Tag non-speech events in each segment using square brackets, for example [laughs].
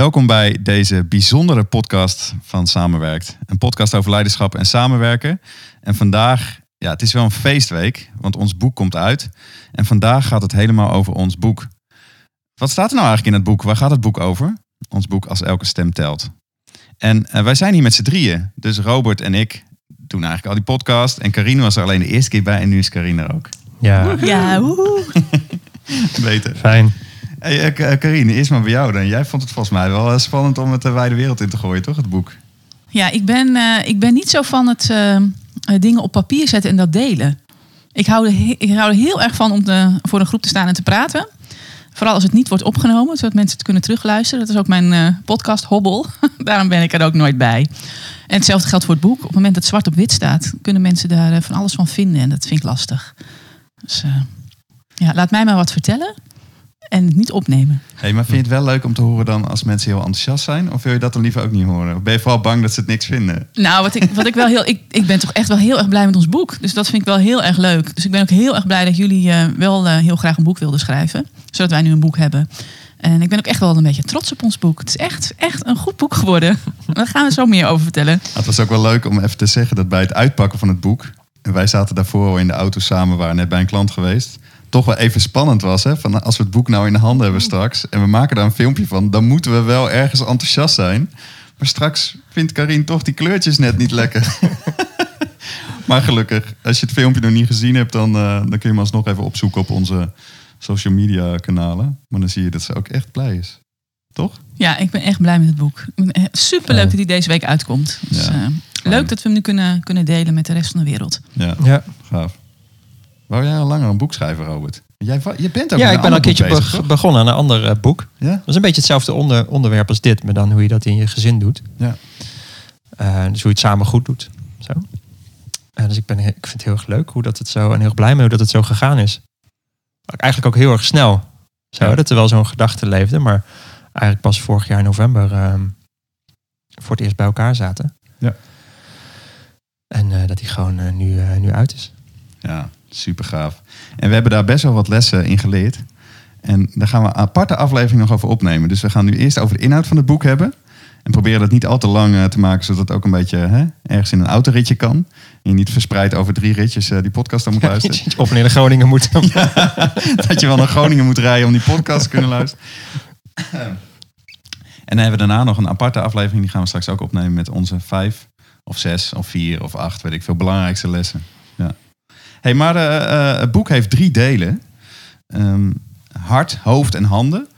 Welkom bij deze bijzondere podcast van Samenwerkt. Een podcast over leiderschap en samenwerken. En vandaag, ja, het is wel een feestweek, want ons boek komt uit. En vandaag gaat het helemaal over ons boek. Wat staat er nou eigenlijk in het boek? Waar gaat het boek over? Ons boek Als Elke Stem Telt. En eh, wij zijn hier met z'n drieën. Dus Robert en ik doen eigenlijk al die podcast. En Karine was er alleen de eerste keer bij en nu is Karine er ook. Ja, Ja, woehoe. [laughs] Beter. fijn. Hey, eh, Karine, eerst maar bij jou dan. Jij vond het volgens mij wel eh, spannend om het de wijde wereld in te gooien, toch? Het boek. ja ik, ben, eh, ik ben niet zo van het eh, eh, dingen op papier zetten en dat delen. Ik hou er, ik hou er heel erg van om te, voor een groep te staan en te praten. Vooral als het niet wordt opgenomen, zodat mensen het kunnen terugluisteren. Dat is ook mijn eh, podcast Hobbel. [laughs] Daarom ben ik er ook nooit bij. En hetzelfde geldt voor het boek. Op het moment dat het zwart op wit staat, kunnen mensen daar eh, van alles van vinden. En dat vind ik lastig. Dus eh, ja, laat mij maar wat vertellen en het niet opnemen. Hey, maar vind je het wel leuk om te horen dan als mensen heel enthousiast zijn? Of wil je dat dan liever ook niet horen? Of ben je vooral bang dat ze het niks vinden? Nou, wat ik, wat ik wel heel. Ik, ik ben toch echt wel heel erg blij met ons boek. Dus dat vind ik wel heel erg leuk. Dus ik ben ook heel erg blij dat jullie eh, wel eh, heel graag een boek wilden schrijven. Zodat wij nu een boek hebben. En ik ben ook echt wel een beetje trots op ons boek. Het is echt, echt een goed boek geworden. [laughs] Daar gaan we zo meer over vertellen. Het was ook wel leuk om even te zeggen dat bij het uitpakken van het boek... en wij zaten daarvoor al in de auto samen, waren net bij een klant geweest... toch wel even spannend was, hè? Van als we het boek nou in de handen hebben straks... en we maken daar een filmpje van, dan moeten we wel ergens enthousiast zijn. Maar straks vindt Karin toch die kleurtjes net niet lekker. [laughs] maar gelukkig, als je het filmpje nog niet gezien hebt... dan, eh, dan kun je hem alsnog even opzoeken op onze social media kanalen. Maar dan zie je dat ze ook echt blij is. Toch? Ja, ik ben echt blij met het boek. Super leuk dat hij deze week uitkomt. Dus, Ja, eh, leuk dat we hem nu kunnen, kunnen delen met de rest van de wereld. Ja, Ja, gaaf. Wou jij al langer een boek schrijven, Robert? Jij, je bent ook ja ik ben al een keertje bezig, begonnen aan een ander eh, boek. Ja? Dat is een beetje hetzelfde onder, onderwerp als dit, maar dan hoe je dat in je gezin doet. Ja. Eh, dus hoe je het samen goed doet. Zo. Eh, dus ik, ben, ik vind het heel erg leuk hoe dat het zo, en heel blij mee hoe dat het zo gegaan is. Eigenlijk ook heel erg snel. Zo, Ja. Dat er wel zo'n gedachte leefde, maar eigenlijk pas vorig jaar in november ehm, voor het eerst bij elkaar zaten. Ja. En dat die gewoon nu, nu uit is. Ja, super gaaf. En we hebben daar best wel wat lessen in geleerd. En daar gaan we een aparte aflevering nog over opnemen. Dus we gaan nu eerst over de inhoud van het boek hebben. En proberen dat niet al te lang eh, te maken, zodat het ook een beetje hè, ergens in een autoritje kan. En je niet verspreid over drie ritjes eh, die podcast dan moet luisteren. [laughs] Neer naar Groningen moet. [laughs] dat je wel naar Groningen moet rijden om die podcast te kunnen luisteren. En dan hebben we daarna nog een aparte aflevering. Die gaan we straks ook opnemen met onze vijf of zes of vier of acht, weet ik veel, belangrijkste lessen. Hey, maar eh, eh, het boek heeft drie delen. Ehm, hart, hoofd en handen.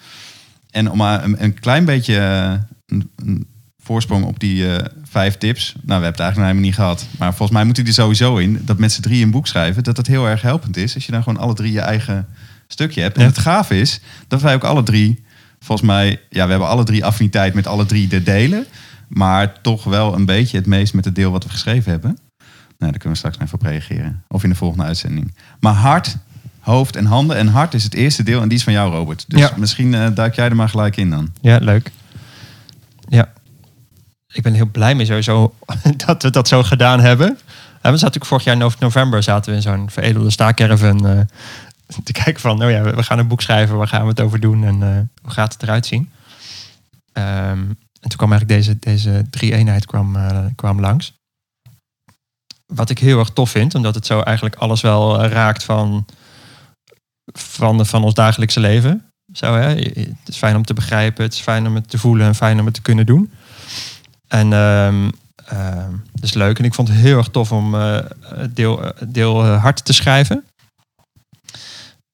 En om maar een, een klein beetje eh, een, een voorsprong op die vijf tips. Nou, we hebben het eigenlijk helemaal niet gehad. Maar volgens mij moet hij er sowieso in. Dat met z'n drie een boek schrijven. Dat dat heel erg helpend is. Als je dan gewoon alle drie je eigen stukje hebt. En het gaaf is dat wij ook alle drie... Volgens mij, ja, we hebben alle drie affiniteit met alle drie de delen. Maar toch wel een beetje het meest met het deel wat we geschreven hebben. Nou, daar kunnen we straks even op reageren. Of in de volgende uitzending. Maar hart, hoofd en handen. En hart is het eerste deel en die is van jou, Robert. Dus Ja. misschien eh, duik jij er maar gelijk in dan. Ja, leuk. Ja. Ik ben heel blij mee sowieso [laughs] dat we dat zo gedaan hebben. En we zaten natuurlijk vorig jaar in nov- november zaten we in zo'n veredelde staakerven eh [laughs] te kijken van, nou ja, we gaan een boek schrijven, waar gaan we het over doen en eh, hoe gaat het eruit zien? Ehm, en toen kwam eigenlijk deze, deze drie eenheid kwam, eh, kwam langs. Wat ik heel erg tof vind, omdat het zo eigenlijk alles wel eh, raakt van, van, van ons dagelijkse leven. Zo, hè? Het is fijn om te begrijpen, het is fijn om het te voelen en fijn om het te kunnen doen. En ehm, dat is leuk. En ik vond het heel erg tof om eh, deel, eh, deel hart te schrijven.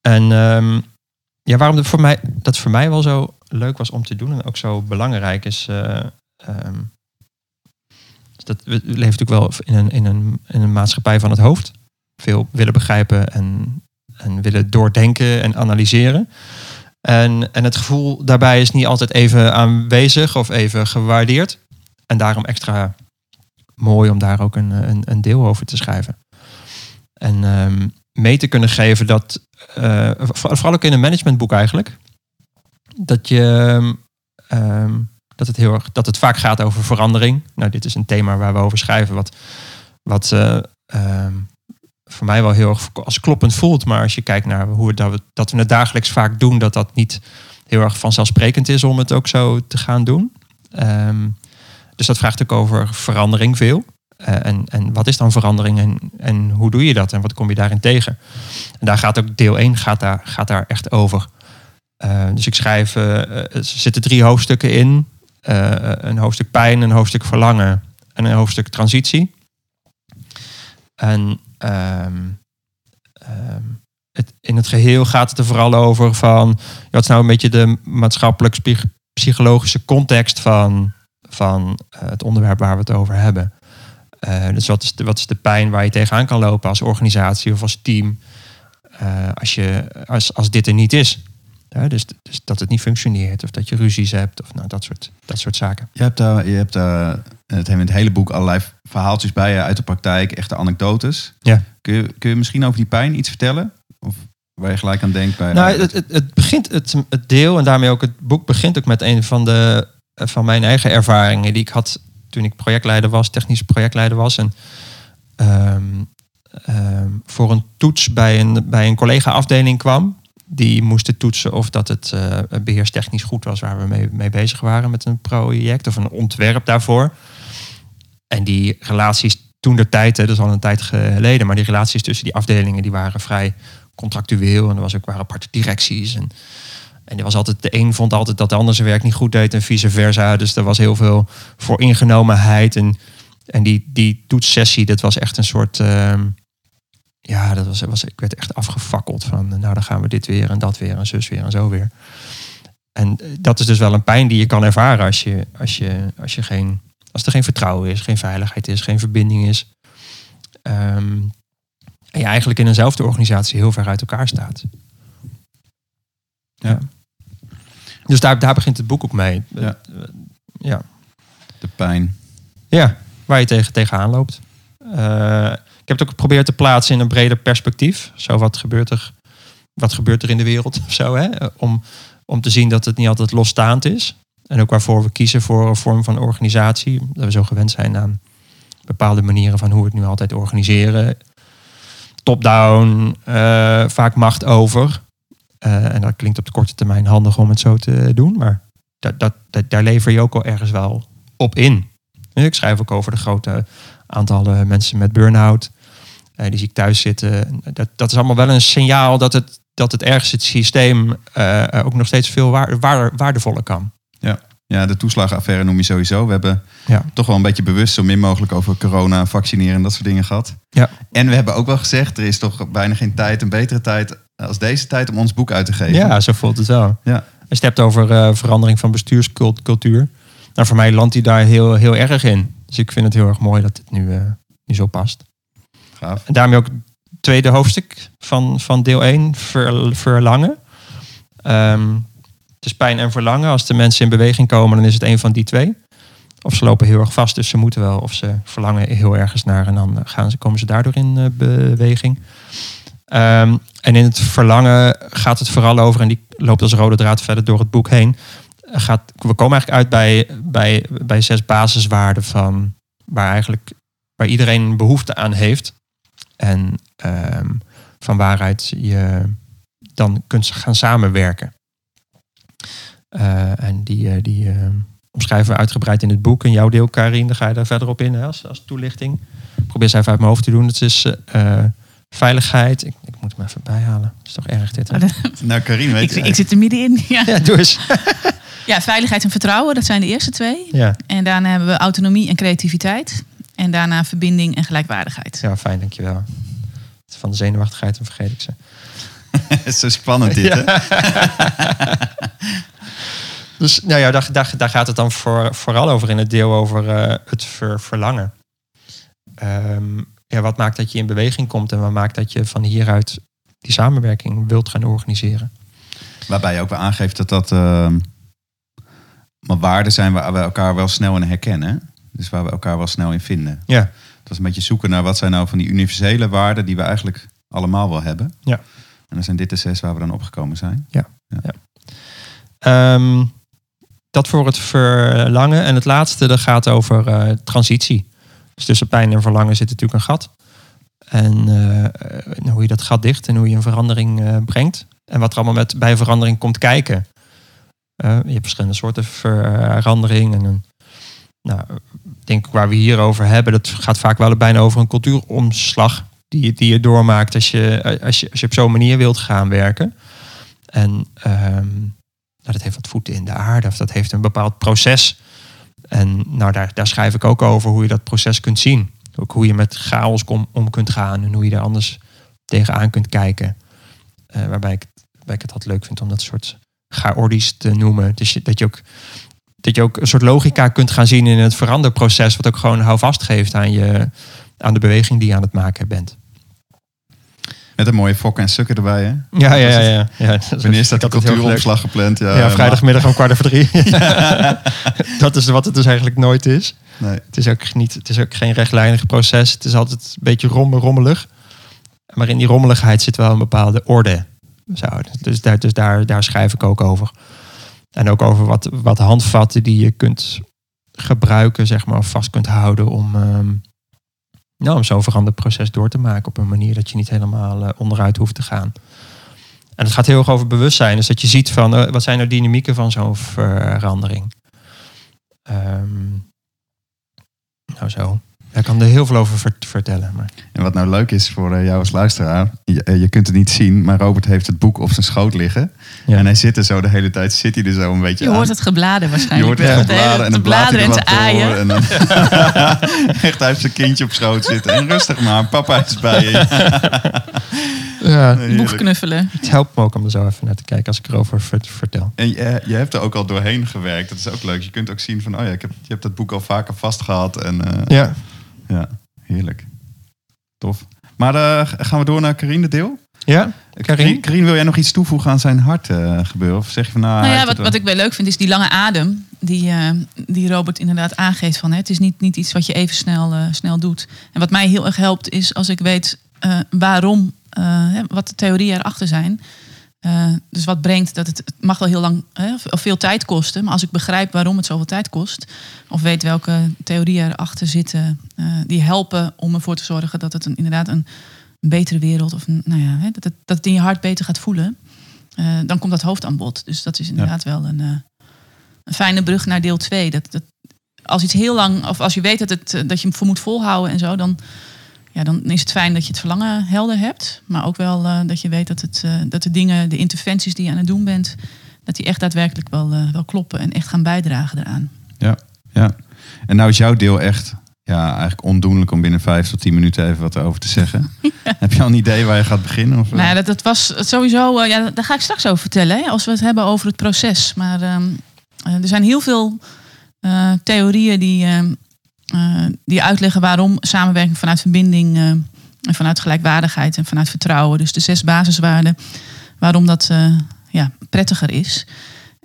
En ehm, ja, waarom dat voor, mij, dat voor mij wel zo leuk was om te doen en ook zo belangrijk is dat we leven natuurlijk wel in een, in, een, in een maatschappij van het hoofd. Veel willen begrijpen en, en willen doordenken en analyseren. En, en het gevoel daarbij is niet altijd even aanwezig of even gewaardeerd. En daarom extra mooi om daar ook een, een, een deel over te schrijven. En ehm, mee te kunnen geven dat, eh, voor- vooral ook in een managementboek eigenlijk, dat je ehm, dat het heel erg dat het vaak gaat over verandering. Nou, dit is een thema waar we over schrijven, wat, wat eh, ehm, voor mij wel heel erg als kloppend voelt. Maar als je kijkt naar hoe dat, we, dat we het dagelijks vaak doen, dat dat niet heel erg vanzelfsprekend is om het ook zo te gaan doen. Ehm, dus dat vraagt ook over verandering veel. Eh, en, en wat is dan verandering en, en hoe doe je dat en wat kom je daarin tegen? En daar gaat ook deel 1 gaat daar, gaat daar echt over. Uh, dus ik schrijf, er zitten drie hoofdstukken in. Een hoofdstuk pijn, een hoofdstuk verlangen en een hoofdstuk transitie. En um, um, het, in het geheel gaat het er vooral over van... wat is nou een beetje de maatschappelijk-psychologische context van, van het onderwerp waar we het over hebben. Uh, dus wat is, de, wat is de pijn waar je tegenaan kan lopen als organisatie of als team als, je, als, als dit er niet is? Ja, dus, dus, dat het niet functioneert of dat je ruzies hebt of nou, dat, soort, dat soort zaken. Je hebt daar, je hebt daar het, in het hele boek allerlei verhaaltjes bij je uit de praktijk, echte anekdotes. Ja. Kun, je, kun je misschien over die pijn iets vertellen? Of waar je gelijk aan denkt bij. Nou, het, het, het begint, het, het deel en daarmee ook het boek begint ook met een van, de, van mijn eigen ervaringen die ik had toen ik projectleider was, technisch projectleider was. En um, um, voor een toets bij een, bij een collega-afdeling kwam. Die moesten toetsen of dat het uh, beheerstechnisch goed was waar we mee, mee bezig waren met een project of een ontwerp daarvoor. En die relaties toen de tijd, hè, dat is al een tijd geleden, maar die relaties tussen die afdelingen die waren vrij contractueel en er was ook waren aparte directies. En en er was altijd, de een vond altijd dat de ander zijn werk niet goed deed en vice versa. Dus er was heel veel voor ingenomenheid. En, en die, die toetssessie, dat was echt een soort. Uh, ja, dat was, was, ik werd echt afgefakkeld van. Nou, dan gaan we dit weer en dat weer en zus weer en zo weer. En dat is dus wel een pijn die je kan ervaren als, je, als, je, als, je geen, als er geen vertrouwen is, geen veiligheid is, geen verbinding is. Um, en je eigenlijk in eenzelfde organisatie heel ver uit elkaar staat. Ja. Dus daar, daar begint het boek ook mee. Ja. ja. De pijn. Ja, waar je tegen, tegenaan loopt. Uh, ik heb het ook geprobeerd te plaatsen in een breder perspectief. Zo wat gebeurt er, wat gebeurt er in de wereld of [laughs] zo. Hè? Om, om te zien dat het niet altijd losstaand is. En ook waarvoor we kiezen voor een vorm van organisatie. Dat we zo gewend zijn aan bepaalde manieren van hoe we het nu altijd organiseren. Top-down, uh, vaak macht over. Uh, en dat klinkt op de korte termijn handig om het zo te doen. Maar dat, dat, dat, daar lever je ook al ergens wel op in. Ik schrijf ook over de grote aantallen mensen met burn-out. Uh, die zie ik thuis zitten. Dat, dat is allemaal wel een signaal dat het, dat het ergens het systeem uh, ook nog steeds veel waar, waar, waardevoller kan. Ja. ja, de toeslagenaffaire noem je sowieso. We hebben ja. toch wel een beetje bewust zo min mogelijk over corona, vaccineren en dat soort dingen gehad. Ja. En we hebben ook wel gezegd, er is toch bijna geen tijd, een betere tijd als deze tijd om ons boek uit te geven. Ja, zo voelt het wel. Ja. Als je het hebt over uh, verandering van bestuurscultuur. Nou, voor mij landt hij daar heel, heel erg in. Dus ik vind het heel erg mooi dat dit nu, uh, nu zo past. En daarmee ook het tweede hoofdstuk van, van deel 1, ver, verlangen. Um, het is pijn en verlangen. Als de mensen in beweging komen, dan is het een van die twee. Of ze lopen heel erg vast, dus ze moeten wel. Of ze verlangen heel ergens naar en dan gaan ze, komen ze daardoor in uh, beweging. Um, en in het verlangen gaat het vooral over, en die loopt als rode draad verder door het boek heen. Gaat, we komen eigenlijk uit bij, bij, bij zes basiswaarden van waar eigenlijk waar iedereen behoefte aan heeft. En um, van waaruit je dan kunt gaan samenwerken. Uh, en die, uh, die uh, omschrijven we uitgebreid in het boek. En jouw deel, Karin, daar ga je daar verder op in hè, als, als toelichting. Ik probeer ze even uit mijn hoofd te doen. Het is veiligheid. Ik, ik, moet hem even bijhalen. Dat is toch erg dit. Hè? Nou, Karin, weet ik, ik zit er middenin. [laughs] Ja. ja, doe eens. ja, veiligheid en vertrouwen, dat zijn de eerste twee. Ja. En daarna hebben we autonomie en creativiteit. En daarna verbinding en gelijkwaardigheid. Ja, fijn, dankjewel. Van de zenuwachtigheid, dan vergeet ik ze. Het is [laughs] zo spannend dit, hè? [laughs] dus nou ja, daar, daar, daar gaat het dan voor, vooral over in het deel over uh, het ver, verlangen. Um, ja, wat maakt dat je in beweging komt en wat maakt dat je van hieruit die samenwerking wilt gaan organiseren. Waarbij je ook wel aangeeft dat dat uh, maar waarden zijn waar we elkaar wel snel in herkennen. Dus waar we elkaar wel snel in vinden. Ja. Dat is een beetje zoeken naar wat zijn nou van die universele waarden die we eigenlijk allemaal wel hebben. Ja. En dan zijn dit de zes waar we dan opgekomen zijn. Ja. ja. ja. Um, dat voor het verlangen. En het laatste, dat gaat over uh, transitie. Dus tussen pijn en verlangen zit natuurlijk een gat. En eh, hoe je dat gat dicht en hoe je een verandering eh, brengt. En wat er allemaal met, bij verandering komt kijken. Eh, je hebt verschillende soorten verandering. En een, nou, ik denk waar we hier over hebben, dat gaat vaak wel bijna over een cultuuromslag die, je- die je doormaakt als je, als je, als je op zo'n manier wilt gaan werken. En ehm, nou, dat heeft wat voeten in de aarde, of dat heeft een bepaald proces. En nou, daar, daar schrijf ik ook over hoe je dat proces kunt zien. Ook hoe je met chaos kom, om kunt gaan en hoe je er anders tegenaan kunt kijken. Eh, waarbij, ik, ik het altijd leuk vind om dat soort chaotisch te noemen. Dus dat, je ook, dat je ook een soort logica kunt gaan zien in het veranderproces, wat ook gewoon houvast geeft aan, je, aan de beweging die je aan het maken bent. Met een mooie fokken en sukken erbij, hè? Ja, ja, ja. ja. ja Wanneer is dat de cultuuromslag gepland? Ja, Ja, vrijdagmiddag om kwart over drie. [laughs] [laughs] dat is wat het dus eigenlijk nooit is. Nee. Het is ook, niet, het is ook geen rechtlijnig proces. Het is altijd een beetje rommel, rommelig. Maar in die rommeligheid zit wel een bepaalde orde. Zo, dus daar, dus daar, daar schrijf ik ook over. En ook over wat, wat handvatten die je kunt gebruiken, zeg maar, vast kunt houden om, ehm, nou, om zo'n veranderd proces door te maken op een manier dat je niet helemaal eh, onderuit hoeft te gaan. En het gaat heel erg over bewustzijn. Dus dat je ziet van eh, wat zijn nou dynamieken van zo'n verandering. Ehm, nou zo. Ik kan er heel veel over vert- vertellen. Maar... En wat nou leuk is voor eh, jou als luisteraar, je, eh, je kunt het niet zien, maar Robert heeft het boek op zijn schoot liggen. Ja. En hij zit er zo de hele tijd, zit hij er zo een beetje Je aan. hoort het gebladen Je waarschijnlijk. hoort echt De hele- gebladen en dan hij bladeren er en aaien. En dan [laughs] echt, hij heeft zijn kindje op schoot zitten. En rustig maar, papa is bij je. Ja. Boek knuffelen. Het helpt me ook om er zo even naar te kijken als ik erover vert- vertel. En je, je hebt er ook al doorheen gewerkt. Dat is ook leuk. Je kunt ook zien van, oh ja, ik heb, je hebt dat boek al vaker vastgehad. En eh, Ja. Ja, heerlijk. Tof. Maar eh, gaan we door naar Carine de Deel? Ja? Carine, Carine, wil jij nog iets toevoegen aan zijn hart eh, gebeuren? Of zeg je van, nou, Nou ja, wat, wat ik wel leuk vind is die lange adem. Die, eh, die Robert inderdaad aangeeft van. Hè, het is niet, niet iets wat je even snel, eh, snel doet. En wat mij heel erg helpt is als ik weet eh, waarom, eh, hè, wat de theorieën erachter zijn. Eh, dus wat brengt dat het, het mag wel heel lang hè, of- veel tijd kosten. Maar als ik begrijp waarom het zoveel tijd kost. Of weet welke theorieën erachter zitten. eh, die helpen om ervoor te zorgen dat het een, inderdaad een, een betere wereld. Of een, nou ja, hè, dat, het, dat het in je hart beter gaat voelen. eh, dan komt dat hoofd aan bod. Dus dat is inderdaad wel een, een fijne brug naar deel 2. Dat, dat, als iets heel lang, of als je weet dat, het, dat je hem voor moet volhouden en zo, dan, ja, dan is het fijn dat je het verlangen helder hebt. Maar ook wel eh, dat je weet dat, het, eh, dat de dingen, de interventies die je aan het doen bent, dat die echt daadwerkelijk wel, eh, wel kloppen en echt gaan bijdragen eraan. Ja. En nou is jouw deel echt ja, eigenlijk ondoenlijk om binnen vijf tot tien minuten even wat over te zeggen. [laughs] Heb je al een idee waar je gaat beginnen? Of? Nou ja, dat, dat was sowieso, ja, daar ga ik straks over vertellen, hè, als we het hebben over het proces. Maar ehm, eh, er zijn heel veel theorieën die, ehm, eh, die uitleggen waarom samenwerking vanuit verbinding eh, en vanuit gelijkwaardigheid en vanuit vertrouwen, dus de zes basiswaarden, waarom dat eh, ja, prettiger is.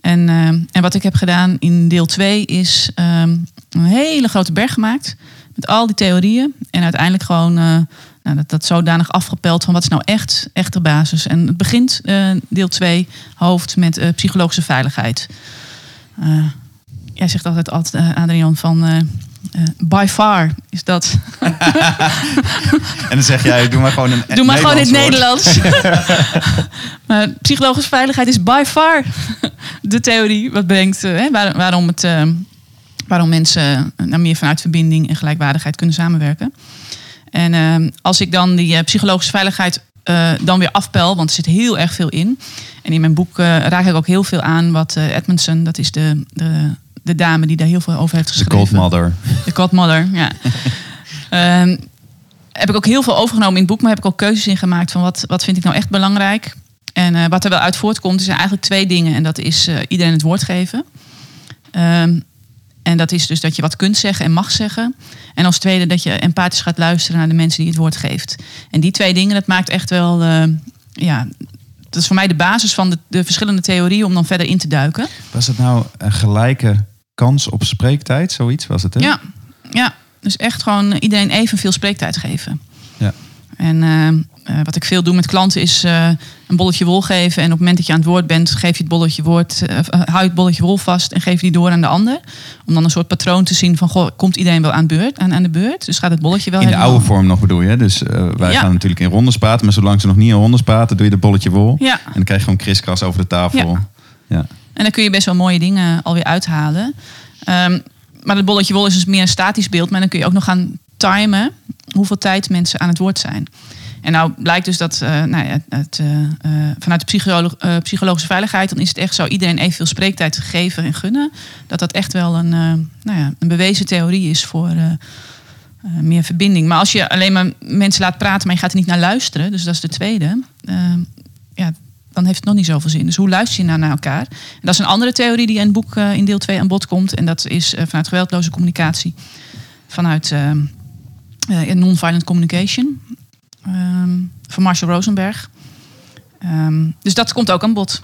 En, en wat ik heb gedaan in deel 2 is ehm, een hele grote berg gemaakt met al die theorieën. En uiteindelijk gewoon eh, nou, dat, dat zodanig afgepeld van wat is nou echt, echt de basis. En het begint eh, deel 2 hoofd met eh, psychologische veiligheid. Eh, jij zegt altijd, altijd eh, Adrian, van eh, by far is dat. [laughs] En dan zeg jij, doe maar gewoon een Doe maar gewoon in het Nederlands [laughs] maar psychologische veiligheid is by far de theorie wat brengt, eh, hè, waar- waarom, het, eh, waarom mensen eh, nou, meer vanuit verbinding en gelijkwaardigheid kunnen samenwerken. En als ik dan die psychologische veiligheid dan weer afpel, want er zit heel erg veel in. En in mijn boek raak ik ook heel veel aan wat Edmondson, dat is de, de, de dame die daar heel veel over heeft De geschreven. Cold Mother. De Godmother, ja. [laughs] Ehm, heb ik ook heel veel overgenomen in het boek, maar heb ik ook keuzes in gemaakt van wat, wat vind ik nou echt belangrijk. En eh, wat er wel uit voortkomt, zijn eigenlijk twee dingen. En dat is eh, iedereen het woord geven. Ehm, en dat is dus dat je wat kunt zeggen en mag zeggen. En als tweede dat je empathisch gaat luisteren naar de mensen die het woord geeft. En die twee dingen, dat maakt echt wel, eh, ja, dat is voor mij de basis van de, de verschillende theorieën om dan verder in te duiken. Was het nou een gelijke kans op spreektijd? Zoiets was het, hè? Ja, ja, dus echt gewoon iedereen evenveel spreektijd geven. Ja. En eh, eh, wat ik veel doe met klanten is eh, een bolletje wol geven. En op het moment dat je aan het woord bent, geef je het bolletje, woord, hou je het bolletje wol vast en geef die door aan de ander. Om dan een soort patroon te zien van, goh, komt iedereen wel aan, beurt, aan, aan de beurt? Dus gaat het bolletje wel In de oude vorm nog bedoel je. Dus wij Ja. gaan natuurlijk in rondes praten. Maar zolang ze nog niet in rondes praten, doe je de bolletje wol. Ja, En dan krijg je gewoon kriskras over de tafel. Ja. Ja. En dan kun je best wel mooie dingen alweer uithalen. Ehm, maar het bolletje wol is dus meer een statisch beeld. Maar dan kun je ook nog gaan timen hoeveel tijd mensen aan het woord zijn. En nou blijkt dus dat eh, nou ja, het, eh, eh, vanuit de psycholo- psychologische veiligheid... dan is het echt zo iedereen evenveel spreektijd geven en gunnen. Dat dat echt wel een, nou ja, een bewezen theorie is voor meer verbinding. Maar als je alleen maar mensen laat praten, maar je gaat er niet naar luisteren... dus dat is de tweede... ja, dan heeft het nog niet zoveel zin. Dus hoe luister je nou naar elkaar? En dat is een andere theorie die in het boek eh, in deel 2 aan bod komt. En dat is eh, vanuit geweldloze communicatie. Vanuit eh, non-violent communication. ehm, van Marshall Rosenberg. Ehm, dus dat komt ook aan bod.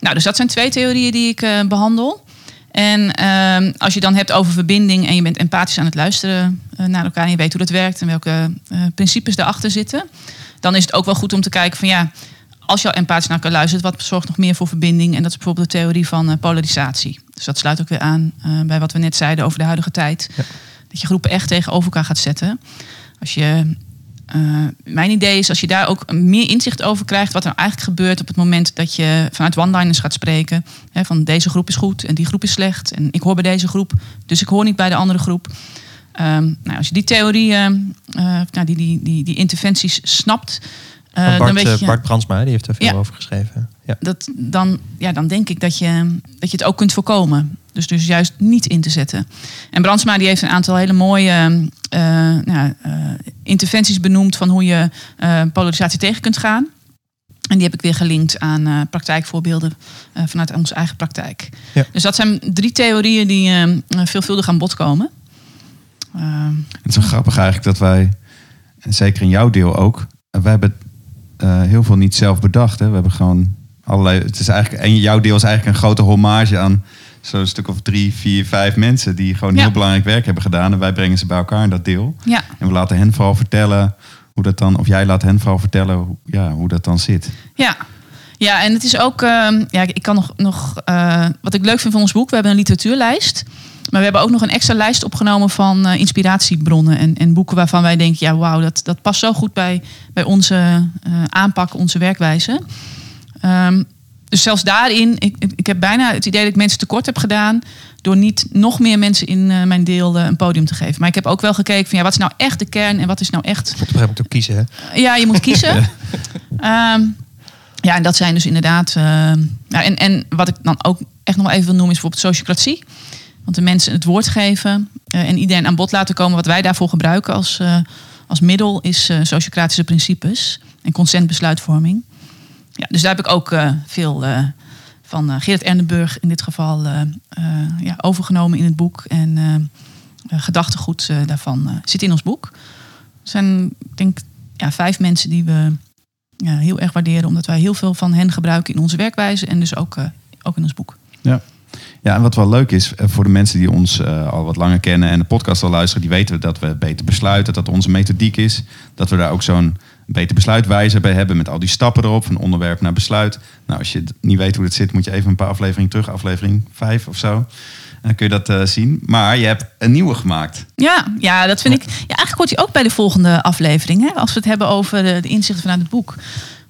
Nou, dus dat zijn twee theorieën die ik eh, behandel. En ehm, als je dan hebt over verbinding en je bent empathisch aan het luisteren naar elkaar en je weet hoe dat werkt en welke principes daarachter zitten, dan is het ook wel goed om te kijken van ja, als je al empathisch naar elkaar luistert, wat zorgt nog meer voor verbinding? En dat is bijvoorbeeld de theorie van eh, polarisatie. Dus dat sluit ook weer aan eh, bij wat we net zeiden over de huidige tijd. Dat je groepen echt tegenover elkaar gaat zetten. Als je, eh, mijn idee is als je daar ook meer inzicht over krijgt, wat er eigenlijk gebeurt op het moment dat je vanuit one-liners gaat spreken. Hè, van deze groep is goed en die groep is slecht. En ik hoor bij deze groep, dus ik hoor niet bij de andere groep. Ehm, nou, als je die theorieën, nou, die, die, die, die interventies snapt. Eh, Bart, dan weet eh, je, Bart Brandsma, die heeft er veel Ja. over geschreven. Ja. dat, dan, ja, dan denk ik dat je, dat je het ook kunt voorkomen. Dus, dus juist niet in te zetten. En Brandsma die heeft een aantal hele mooie eh, nou, eh, interventies benoemd van hoe je eh, polarisatie tegen kunt gaan. En die heb ik weer gelinkt aan eh, praktijkvoorbeelden eh, vanuit onze eigen praktijk. Ja. Dus dat zijn drie theorieën die eh, veelvuldig aan bod komen. Ehm, Het is wel grappig eigenlijk dat wij, en zeker in jouw deel ook, wij hebben eh, heel veel niet zelf bedacht. Hè. We hebben gewoon allerlei. Het is eigenlijk, en jouw deel is eigenlijk een grote hommage aan zo'n stuk of drie, vier, vijf mensen die gewoon Ja. heel belangrijk werk hebben gedaan. En wij brengen ze bij elkaar in dat deel. ja, En we laten hen vooral vertellen hoe dat dan, of jij laat hen vooral vertellen hoe, ja, hoe dat dan zit. Ja. Ja, en het is ook, ehm, ja, ik kan nog, nog eh, wat ik leuk vind van ons boek, we hebben een literatuurlijst. Maar we hebben ook nog een extra lijst opgenomen van eh, inspiratiebronnen en, en boeken waarvan wij denken, ja, wauw, dat, dat past zo goed bij, bij onze eh, aanpak, onze werkwijze. Ehm, dus zelfs daarin, ik, ik- heb bijna het idee dat ik mensen tekort heb gedaan door niet nog meer mensen in eh, mijn deel een podium te geven. Maar ik heb ook wel gekeken van ja, wat is nou echt de kern en wat is nou echt Op een ook kiezen. Hè? ja, je moet kiezen. [laughs] Ehm, ja, en dat zijn dus inderdaad. ja, en, en wat ik dan ook echt nog wel even wil noemen, is bijvoorbeeld sociocratie. Want de mensen het woord geven eh, en iedereen aan bod laten komen. Wat wij daarvoor gebruiken als, eh, als middel is eh, sociocratische principes en consentbesluitvorming. Ja, dus daar heb ik ook veel van Gerrit Ernenburg in dit geval ja, overgenomen in het boek. En gedachtegoed daarvan zit in ons boek. Er zijn, ik denk, ja, vijf mensen die we heel erg waarderen, omdat wij heel veel van hen gebruiken in onze werkwijze en dus ook, ook in ons boek. Ja. Ja, en wat wel leuk is eh, voor de mensen die ons eh, al wat langer kennen en de podcast al luisteren, die weten dat we beter besluiten, dat onze methodiek is. Dat we daar ook zo'n beter besluitwijzer bij hebben met al die stappen erop, van onderwerp naar besluit. Nou, als je niet weet hoe het zit, moet je even een paar afleveringen terug, aflevering vijf of zo. Dan kun je dat eh, zien. Maar je hebt een nieuwe gemaakt. Ja, ja, dat vind ik. Ja, eigenlijk hoort hij ook bij de volgende aflevering. Hè, als we het hebben over de, de inzichten vanuit het boek.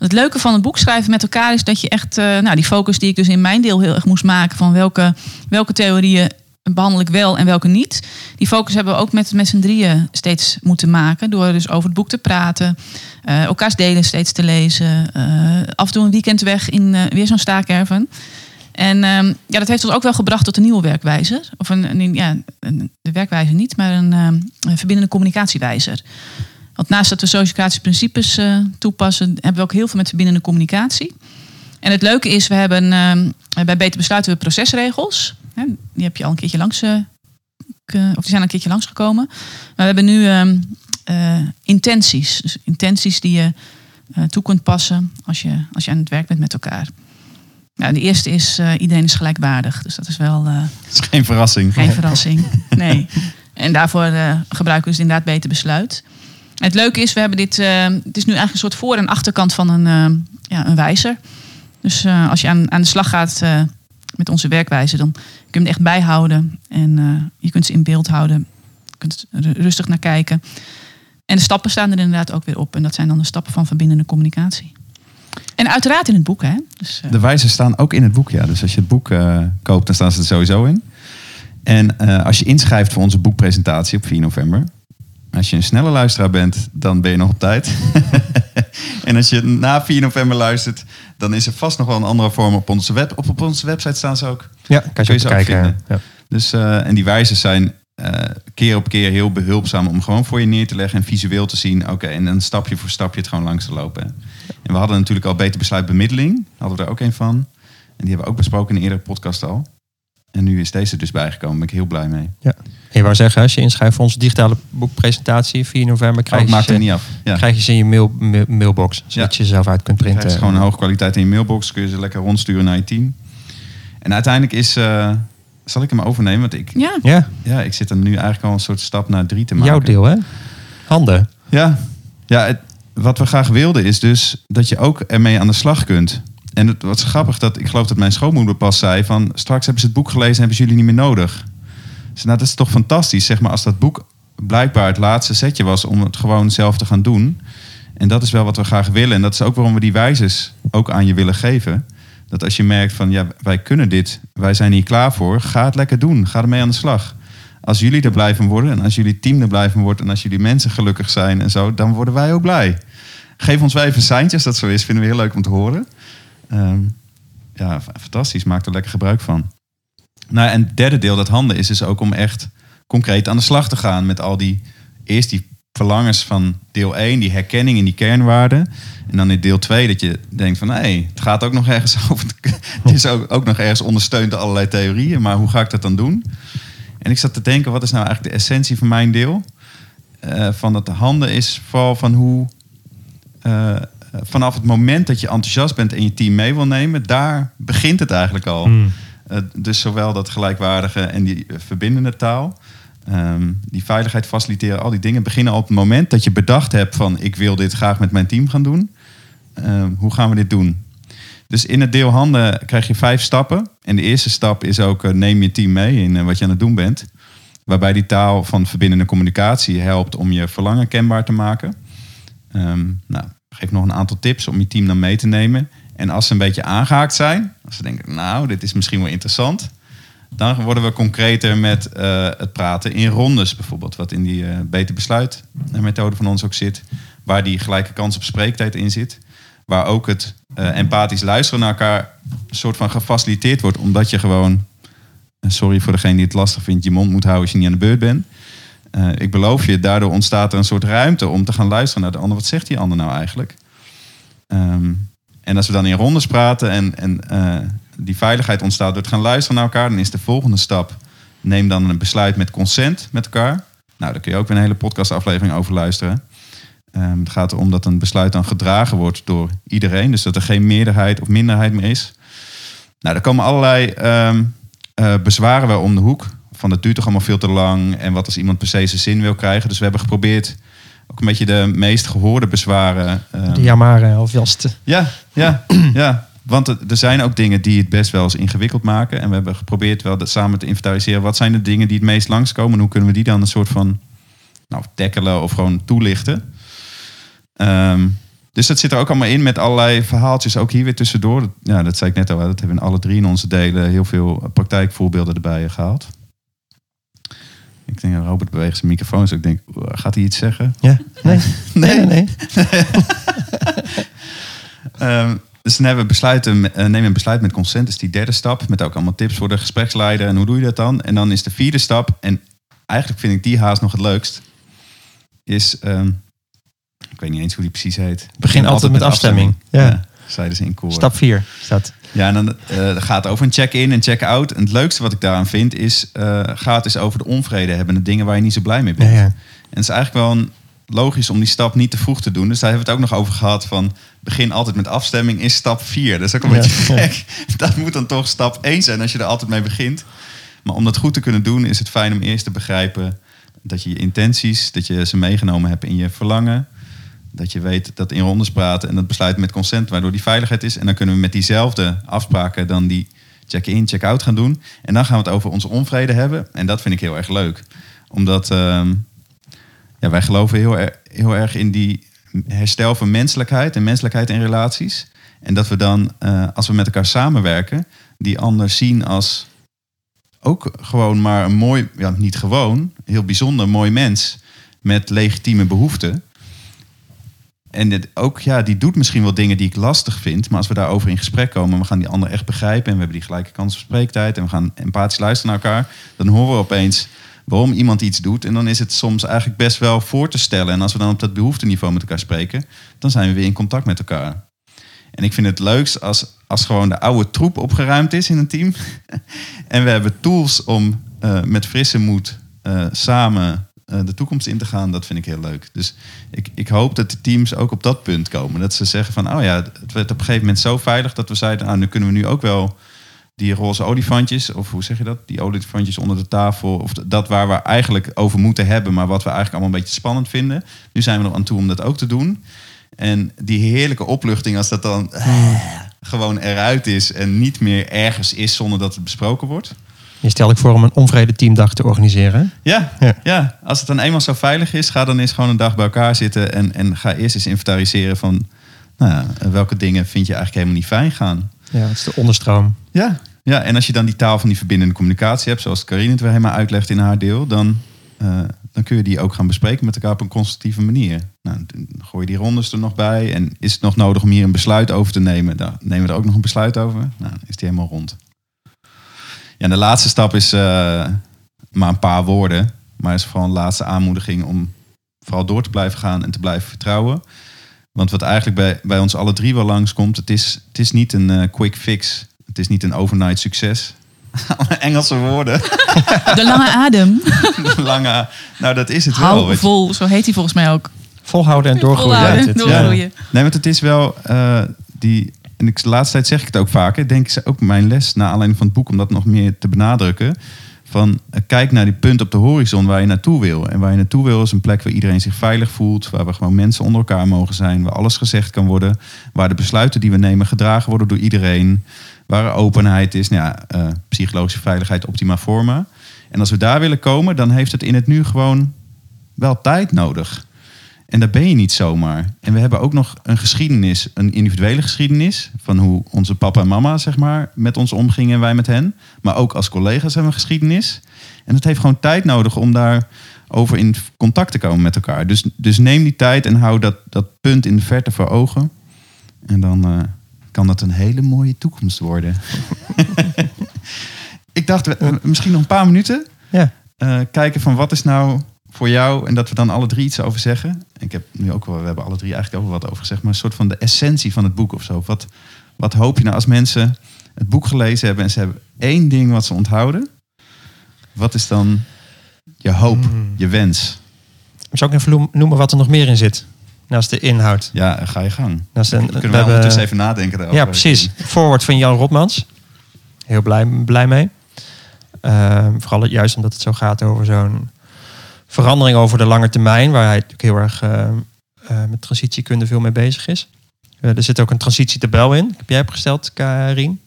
Het leuke van het boek schrijven met elkaar is dat je echt. eh, nou, die focus die ik dus in mijn deel heel erg moest maken. van welke, welke theorieën behandel ik wel en welke niet. Die focus hebben we ook met, met z'n drieën steeds moeten maken. Door dus over het boek te praten. eh, elkaars delen steeds te lezen. eh, af en toe een weekend weg in weer zo'n staakerven. En ehm, ja, dat heeft ons ook wel gebracht tot een nieuwe werkwijze. Of een, ja, een, de werkwijze niet, maar een, ehm, een verbindende communicatiewijzer. Want naast dat we sociocratische principes eh, toepassen, hebben we ook heel veel met verbindende communicatie. En het leuke is, we hebben ehm, bij Beter Besluiten we procesregels. Hè, die heb je al een keertje langs, eh, of die zijn al een keertje langsgekomen. Maar we hebben nu ehm, eh, intenties. Dus intenties die je eh, toe kunt passen als je, als je aan het werk bent met elkaar. Nou, de eerste is eh, iedereen is gelijkwaardig. Dus dat is wel eh, [laughs] Dat is geen verrassing. geen verrassing. Nee. En daarvoor eh, gebruiken we dus inderdaad beter besluit. Het leuke is, we hebben dit. eh, het is nu eigenlijk een soort voor- en achterkant van een, eh, ja, een wijzer. Dus eh, als je aan, aan de slag gaat met onze werkwijze, dan kun je hem echt bijhouden. En je kunt ze in beeld houden. Je kunt er rustig naar kijken. En de stappen staan er inderdaad ook weer op. En dat zijn dan de stappen van verbindende communicatie. En uiteraard in het boek, hè? Dus, De wijzen staan ook in het boek, ja. Dus als je het boek koopt, dan staan ze er sowieso in. En als je inschrijft voor onze boekpresentatie op 4 november... Als je een snelle luisteraar bent, dan ben je nog op tijd. [laughs] en als je na 4 november luistert, dan is er vast nog wel een andere vorm op onze, web, op, op onze website staan ze ook. Ja, kan je, je ze kijken. vinden. Ja. Dus, eh, en die wijzen zijn eh, keer op keer heel behulpzaam om gewoon voor je neer te leggen en visueel te zien. Oké, en dan stapje voor stapje het gewoon langs te lopen. En we hadden natuurlijk al beter besluit bemiddeling. Hadden we er ook een van. En die hebben we ook besproken in een eerdere podcast al. En nu is deze dus bijgekomen. Daar ben ik heel blij mee. Je wou zeggen, als je inschrijft voor onze digitale boekpresentatie 4 november, Oh, krijg, ik je, ze, er niet af. Ja. krijg je ze in je mail, mail- mailbox. Zodat Ja. je ze zelf uit kunt printen. krijgt ze gewoon een hoge kwaliteit in je mailbox. Kun je ze lekker rondsturen naar je team. En uiteindelijk is... eh, zal ik hem overnemen? Want ik, ja, Ja, ja, ik zit er nu eigenlijk al een soort stap naar drie te maken. jouw deel hè? Handen. Ja, ja het- wat we graag wilden is dus dat je ook ermee aan de slag kunt. En het was grappig dat ik geloof dat mijn schoonmoeder pas zei van straks hebben ze het boek gelezen en hebben ze jullie niet meer nodig. Dus nou, dat is toch fantastisch, zeg maar, als dat boek blijkbaar het laatste setje was om het gewoon zelf te gaan doen. En dat is wel wat we graag willen. En dat is ook waarom we die wijzes ook aan je willen geven. Dat als je merkt van ja, wij kunnen dit, wij zijn hier klaar voor, ga het lekker doen. Ga ermee aan de slag. Als jullie er blij van worden en als jullie team er blij van wordt en als jullie mensen gelukkig zijn en zo, dan worden wij ook blij. Geef ons wel even seintjes, dat zo is, vinden we heel leuk om te horen. Ehm, ja, fantastisch, maak er lekker gebruik van. Nou, en het derde deel, dat handen, is dus ook om echt concreet aan de slag te gaan met al die, eerst die verlangens van deel 1, die herkenning en die kernwaarden. En dan in deel 2 dat je denkt van, hé, het gaat ook nog ergens [laughs] over. Het is ook, ook nog ergens ondersteund door allerlei theorieën, maar hoe ga ik dat dan doen? En ik zat te denken, wat is nou eigenlijk de essentie van mijn deel? Eh, van dat handen is vooral van hoe eh, vanaf het moment dat je enthousiast bent en je team mee wil nemen, daar begint het eigenlijk al. Hmm. Eh, dus zowel dat gelijkwaardige en die eh, verbindende taal. ehm, die veiligheid faciliteren, al die dingen beginnen op het moment dat je bedacht hebt van ik wil dit graag met mijn team gaan doen. Ehm, hoe gaan we dit doen? Dus in het deel handen krijg je vijf stappen. En de eerste stap is ook eh, neem je team mee in wat je aan het doen bent. Waarbij die taal van verbindende communicatie helpt om je verlangen kenbaar te maken. Ehm, nou, geef nog een aantal tips om je team dan mee te nemen. En als ze een beetje aangehaakt zijn, als ze denken, nou, dit is misschien wel interessant, dan worden we concreter met eh, het praten in rondes bijvoorbeeld, wat in die eh, beter besluit eh, methode van ons ook zit, waar die gelijke kans op spreektijd in zit, waar ook het empathisch luisteren naar elkaar een soort van gefaciliteerd wordt, omdat je gewoon, sorry voor degene die het lastig vindt, je mond moet houden als je niet aan de beurt bent. Ik beloof je, daardoor ontstaat er een soort ruimte om te gaan luisteren naar de ander. Wat zegt die ander nou eigenlijk? Ehm, en als we dan in rondes praten en, en eh, die veiligheid ontstaat door te gaan luisteren naar elkaar, dan is de volgende stap: neem dan een besluit met consent met elkaar. Nou, daar kun je ook weer een hele podcastaflevering over luisteren. Ehm, het gaat erom dat een besluit dan gedragen wordt door iedereen, dus dat er geen meerderheid of minderheid meer is. Nou, er komen allerlei ehm, eh, bezwaren wel om de hoek. Van het duurt toch allemaal veel te lang. En wat als iemand per se zijn zin wil krijgen. Dus we hebben geprobeerd ook een beetje de meest gehoorde bezwaren. ehm, De jamaren alvast. ja, ja, [clears throat] ja. Want er zijn ook dingen die het best wel eens ingewikkeld maken. En we hebben geprobeerd wel dat samen te inventariseren. Wat zijn de dingen die het meest langskomen? En hoe kunnen we die dan een soort van nou, tackelen of gewoon toelichten? Ehm, dus dat zit er ook allemaal in met allerlei verhaaltjes. Ook hier weer tussendoor. Ja, dat zei ik net al. Dat hebben we in alle drie in onze delen heel veel praktijkvoorbeelden erbij gehaald. Ik denk, Robert beweegt zijn microfoon. Dus ik denk, gaat hij iets zeggen? Ja? Nee. [laughs] Nee, nee, nee. [laughs] Ehm, dus dan hebben we besluiten, eh, neem een besluit met consent. Dat is die derde stap. Met ook allemaal tips voor de gespreksleider. En hoe doe je dat dan? En dan is de vierde stap. En eigenlijk vind ik die haast nog het leukst. Is, ehm, ik weet niet eens hoe die precies heet. Begin altijd met afstemming. Ja. Zeiden ze in koor. Stap 4 staat. Ja, en dan eh, gaat het over een check-in en check-out. En het leukste wat ik daaraan vind is... eh, gaat dus over de onvrede hebben. De dingen waar je niet zo blij mee bent. Ja, ja. En het is eigenlijk wel een, logisch om die stap niet te vroeg te doen. Dus daar hebben we het ook nog over gehad van... begin altijd met afstemming is stap 4. Dat is ook een Ja. beetje [laughs] gek. Dat moet dan toch stap 1 zijn als je er altijd mee begint. Maar om dat goed te kunnen doen is het fijn om eerst te begrijpen... dat je je intenties, dat je ze meegenomen hebt in je verlangen. Dat je weet dat in rondes praten en dat besluit met consent, waardoor die veiligheid is. En dan kunnen we met diezelfde afspraken dan die check-in, check-out gaan doen. En dan gaan we het over onze onvrede hebben. En dat vind ik heel erg leuk. Omdat ehm, ja, wij geloven heel, heel erg in die herstel van menselijkheid en menselijkheid in relaties. En dat we dan, eh, als we met elkaar samenwerken, die ander zien als ook gewoon maar een mooi, ja, niet gewoon, heel bijzonder mooi mens met legitieme behoeften. En ook, ja, die doet misschien wel dingen die ik lastig vind. Maar als we daarover in gesprek komen, we gaan die ander echt begrijpen. En we hebben die gelijke kans op spreektijd. En we gaan empathisch luisteren naar elkaar. Dan horen we opeens waarom iemand iets doet. En dan is het soms eigenlijk best wel voor te stellen. En als we dan op dat behoefteniveau met elkaar spreken, dan zijn we weer in contact met elkaar. En ik vind het leukst als, als gewoon de oude troep opgeruimd is in een team. [laughs] en we hebben tools om eh, met frisse moed eh, samen de toekomst in te gaan. Dat vind ik heel leuk. Dus ik, ik hoop dat de teams ook op dat punt komen. Dat ze zeggen van, oh ja, het werd op een gegeven moment zo veilig dat we zeiden, nou, nu kunnen we nu ook wel die roze olifantjes, of hoe zeg je dat? Die olifantjes onder de tafel, of dat waar we eigenlijk over moeten hebben, maar wat we eigenlijk allemaal een beetje spannend vinden. Nu zijn we er aan toe om dat ook te doen. En die heerlijke opluchting als dat dan eh, gewoon eruit is en niet meer ergens is zonder dat het besproken wordt. Je stelt ik voor om een onvrede teamdag te organiseren. Ja, Ja. ja. als het dan eenmaal zo veilig is, ga dan eens gewoon een dag bij elkaar zitten en, en ga eerst eens inventariseren van nou, ja, welke dingen vind je eigenlijk helemaal niet fijn gaan. Ja, dat is de onderstroom. Ja. ja, en als je dan die taal van die verbindende communicatie hebt, zoals Karine het weer helemaal uitlegt in haar deel, dan, eh, dan kun je die ook gaan bespreken met elkaar op een constructieve manier. Nou, dan gooi je die rondes er nog bij. En is het nog nodig om hier een besluit over te nemen? Dan nemen we er ook nog een besluit over. Nou, dan is die helemaal rond. Ja, en de laatste stap is eh, maar een paar woorden. Maar is vooral een laatste aanmoediging om vooral door te blijven gaan en te blijven vertrouwen. Want wat eigenlijk bij, bij ons alle drie wel langskomt, het is, het is niet een eh, quick fix. Het is niet een overnight succes. [laughs] Engelse woorden. De lange adem. [laughs] Lange. Nou, dat is het wel. Hou weet je. vol, zo heet hij volgens mij ook. Volhouden en doorgroeien. Volhouden, doorgroeien. Nee, want het is wel eh, die. En ik, de laatste tijd zeg ik het ook vaker. Denk ik ook mijn les naar aanleiding van het boek om dat nog meer te benadrukken. Van eh, kijk naar die punt op de horizon waar je naartoe wil. En waar je naartoe wil is een plek waar iedereen zich veilig voelt. Waar we gewoon mensen onder elkaar mogen zijn. Waar alles gezegd kan worden. Waar de besluiten die we nemen gedragen worden door iedereen. Waar openheid is. Nou ja, eh, psychologische veiligheid, optima forma. En als we daar willen komen, dan heeft het in het nu gewoon wel tijd nodig. En daar ben je niet zomaar. En we hebben ook nog een geschiedenis, een individuele geschiedenis. Van hoe onze papa en mama, zeg maar, met ons omgingen en wij met hen. Maar ook als collega's hebben we een geschiedenis. En het heeft gewoon tijd nodig om daar over in contact te komen met elkaar. Dus, dus neem die tijd en hou dat, dat punt in de verte voor ogen. En dan eh, kan dat een hele mooie toekomst worden. [laughs] Ik dacht, we- misschien nog een paar minuten Ja. eh, kijken van wat is nou voor jou en dat we dan alle drie iets over zeggen. Ik heb nu ook wel, we hebben alle drie eigenlijk wel wat over gezegd, maar een soort van de essentie van het boek of zo. Wat, wat hoop je nou als mensen het boek gelezen hebben en ze hebben één ding wat ze onthouden? Wat is dan je hoop, Hmm. je wens? Zou ik even noem- noemen wat er nog meer in zit? Naast de inhoud. Ja, ga je gang. Naast Kunnen we, ondertussen even nadenken daarover? Ja, precies. Voorwoord van Jan Rotmans. Heel blij, blij mee. Ehm, vooral juist omdat het zo gaat over zo'n verandering over de lange termijn, waar hij natuurlijk heel erg ehm, eh, met transitiekunde veel mee bezig is. Eh, er zit ook een transitietabel in. Heb jij opgesteld, Karin?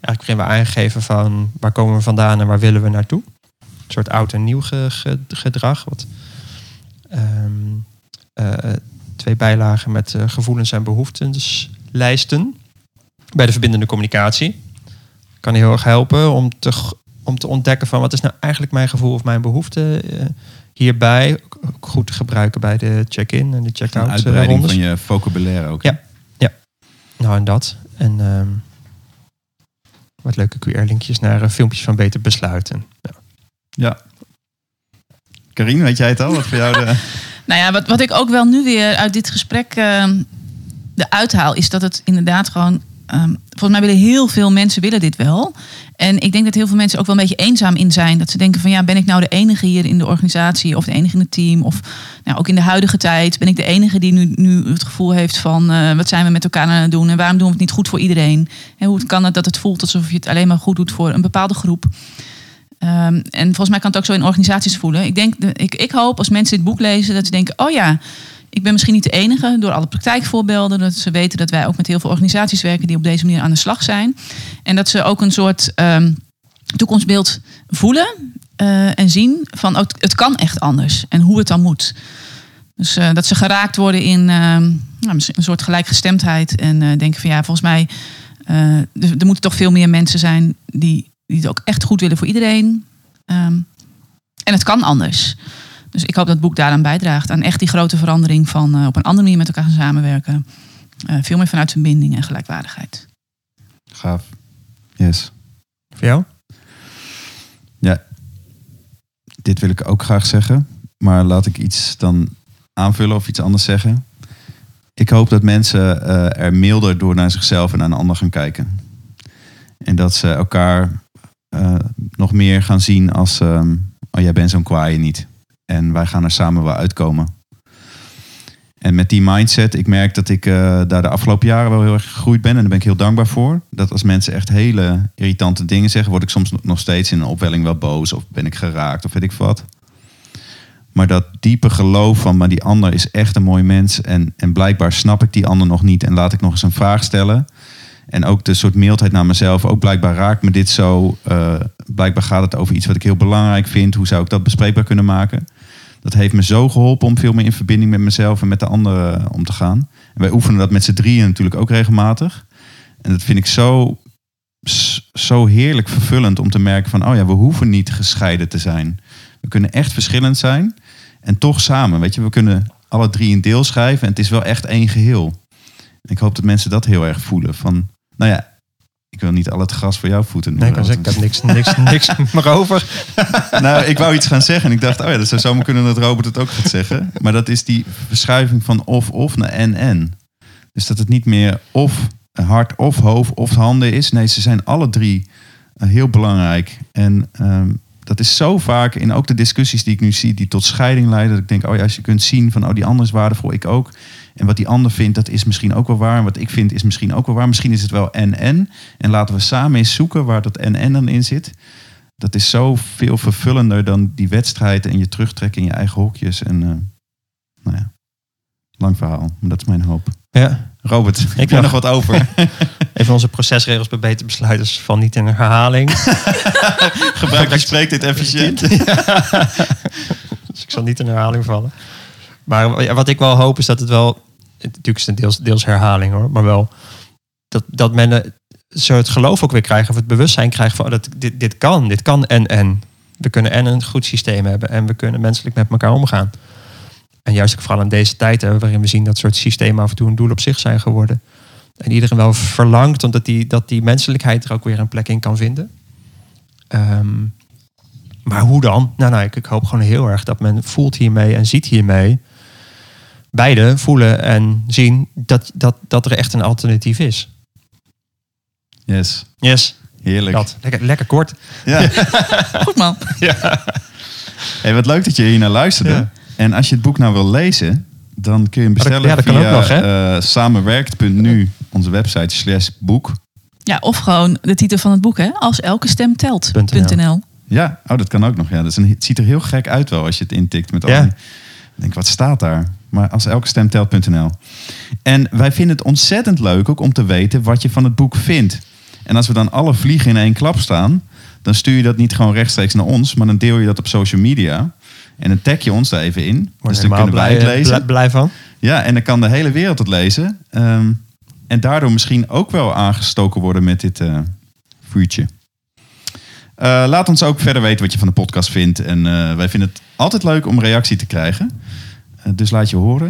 Eigenlijk beginnen we aangegeven van waar komen we vandaan en waar willen we naartoe. Een soort oud en nieuw ge- ge- gedrag. Wat, ehm, eh, twee bijlagen met eh, gevoelens en behoeftenslijsten bij de verbindende communicatie. Kan heel erg helpen om te, om te ontdekken van wat is nou eigenlijk mijn gevoel of mijn behoefte eh, hierbij. Ook goed te gebruiken bij de check-in en de Een check-out eh, uitbreiding rondes. van je vocabulaire ook. Ja. Nou en dat. En ehm, wat leuke QR-linkjes naar eh, filmpjes van beter besluiten. Ja. ja. Karine, weet jij het al? Wat voor jou de... [laughs] Nou ja, wat, wat ik ook wel nu weer uit dit gesprek ehm de uithaal, is dat het inderdaad gewoon. Ehm, volgens mij willen heel veel mensen willen dit wel. En ik denk dat heel veel mensen ook wel een beetje eenzaam in zijn. Dat ze denken van ja, ben ik nou de enige hier in de organisatie of de enige in het team? Of nou, ook in de huidige tijd ben ik de enige die nu, nu het gevoel heeft van eh, wat zijn we met elkaar aan het doen en waarom doen we het niet goed voor iedereen? En hoe kan het dat het voelt alsof je het alleen maar goed doet voor een bepaalde groep? Ehm, en volgens mij kan het ook zo in organisaties voelen. Ik, denk, de- ik, ik hoop als mensen dit boek lezen dat ze denken: oh ja, ik ben misschien niet de enige door alle praktijkvoorbeelden. Dat ze weten dat wij ook met heel veel organisaties werken die op deze manier aan de slag zijn. En dat ze ook een soort ehm, toekomstbeeld voelen eh, en zien van oh, het, kan echt anders en hoe het dan moet. Dus eh, dat ze geraakt worden in ehm, nou, een soort gelijkgestemdheid en eh, denken van ja, volgens mij er, er moeten toch veel meer mensen zijn die, die het ook echt goed willen voor iedereen. Ehm, en het kan anders. Dus ik hoop dat het boek daaraan bijdraagt. Aan echt die grote verandering van eh, op een andere manier met elkaar gaan samenwerken. Eh, veel meer vanuit verbinding en gelijkwaardigheid. Gaaf. Yes. Voor jou? Dit wil ik ook graag zeggen. Maar laat ik iets dan aanvullen of iets anders zeggen. Ik hoop dat mensen eh, er milder door naar zichzelf en naar een ander gaan kijken. En dat ze elkaar eh, nog meer gaan zien als... ehm, oh, jij bent zo'n kwaaie niet. En wij gaan er samen wel uitkomen. En met die mindset, ik merk dat ik eh, daar de afgelopen jaren wel heel erg gegroeid ben. En daar ben ik heel dankbaar voor. Dat als mensen echt hele irritante dingen zeggen, word ik soms nog steeds in een opwelling wel boos. Of ben ik geraakt of weet ik wat. Maar dat diepe geloof van, maar die ander is echt een mooi mens. En, en blijkbaar snap ik die ander nog niet. En laat ik nog eens een vraag stellen. En ook de soort mildheid naar mezelf. Ook blijkbaar raakt me dit zo. eh, blijkbaar gaat het over iets wat ik heel belangrijk vind. Hoe zou ik dat bespreekbaar kunnen maken? Dat heeft me zo geholpen om veel meer in verbinding met mezelf en met de anderen om te gaan. En wij oefenen dat met z'n drieën natuurlijk ook regelmatig. En dat vind ik zo, zo heerlijk vervullend om te merken van... oh ja, we hoeven niet gescheiden te zijn. We kunnen echt verschillend zijn en toch samen. Weet je, we kunnen alle drie een deel schrijven en het is wel echt één geheel. Ik hoop dat mensen dat heel erg voelen. Van, nou ja, ik wil niet al het gras voor jouw voeten. Nee, ik kan zeggen, ik heb niks, niks, [laughs] niks meer over. [laughs] nou, ik wou iets gaan zeggen en ik dacht, oh ja, dat zou zomaar kunnen dat Robert het ook gaat zeggen. Maar dat is die verschuiving van of-of naar en-en. Dus dat het niet meer of hart of hoofd of handen is. Nee, ze zijn alle drie eh, heel belangrijk. En ehm, dat is zo vaak in ook de discussies die ik nu zie, die tot scheiding leiden. Dat ik denk, oh ja, als je kunt zien van, oh die ander is waardevol, ik ook. En wat die ander vindt, dat is misschien ook wel waar. En wat ik vind, is misschien ook wel waar. Misschien is het wel en-en. En laten we samen eens zoeken waar dat en-en dan in zit dat is zo veel vervullender dan die wedstrijd en je terugtrekken in je eigen hokjes. En eh, nou ja, lang verhaal, maar dat is mijn hoop. Ja. Robert, ik heb nog. nog wat over. [laughs] Even onze procesregels bij beter besluiters van niet in herhaling. [laughs] Gebruik, je spreekt dit efficiënt. [laughs] Dus ik zal niet in herhaling vallen. Maar wat ik wel hoop is dat het wel... Natuurlijk is het deels, deels herhaling hoor. Maar wel dat, dat men zo het geloof ook weer krijgen. Of het bewustzijn krijgen van oh, dat dit, dit kan. Dit kan en en. We kunnen en een goed systeem hebben. En we kunnen menselijk met elkaar omgaan. En juist ook vooral in deze tijd waarin we zien dat soort systemen af en toe een doel op zich zijn geworden. En iedereen wel verlangt omdat die, dat die menselijkheid er ook weer een plek in kan vinden. Ehm, maar hoe dan? Nou, nou ik, ik hoop gewoon heel erg dat men voelt hiermee en ziet hiermee. Beide voelen en zien dat, dat, dat er echt een alternatief is. Yes, Yes, heerlijk. dat. Lekker, lekker kort. Ja. [laughs] Goed man. Hey, wat leuk dat je hier naar luisterde. Ja. En als je het boek nou wil lezen, dan kun je hem bestellen ja, dat kan via ook nog, hè? eh, samenwerkt.nu, onze website slash boek. Ja, of gewoon de titel van het boek, hè? Als elke stem telt. .nl. .nl. Ja, oh, dat kan ook nog. Ja, dat is een, het ziet er heel gek uit wel als je het intikt met al Ja. die- Ik denk, wat staat daar? Maar als elke stem telt.nl. En wij vinden het ontzettend leuk ook om te weten wat je van het boek vindt. En als we dan alle vliegen in één klap staan, dan stuur je dat niet gewoon rechtstreeks naar ons, maar dan deel je dat op social media. En dan tag je ons daar even in. Dus dan kunnen wij het blij, lezen. blij, blij van. Ja, en dan kan de hele wereld het lezen. Ehm, en daardoor misschien ook wel aangestoken worden met dit eh, vuurtje. Eh, laat ons ook verder weten wat je van de podcast vindt. En eh, wij vinden het altijd leuk om reactie te krijgen. Eh, dus laat je horen.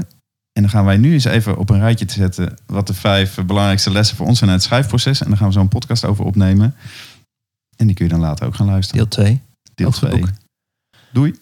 En dan gaan wij nu eens even op een rijtje te zetten... wat de vijf belangrijkste lessen voor ons zijn uit het schrijfproces. En dan gaan we zo een podcast over opnemen. En die kun je dan later ook gaan luisteren. Deel 2. Deel over het 2. boek. Doei.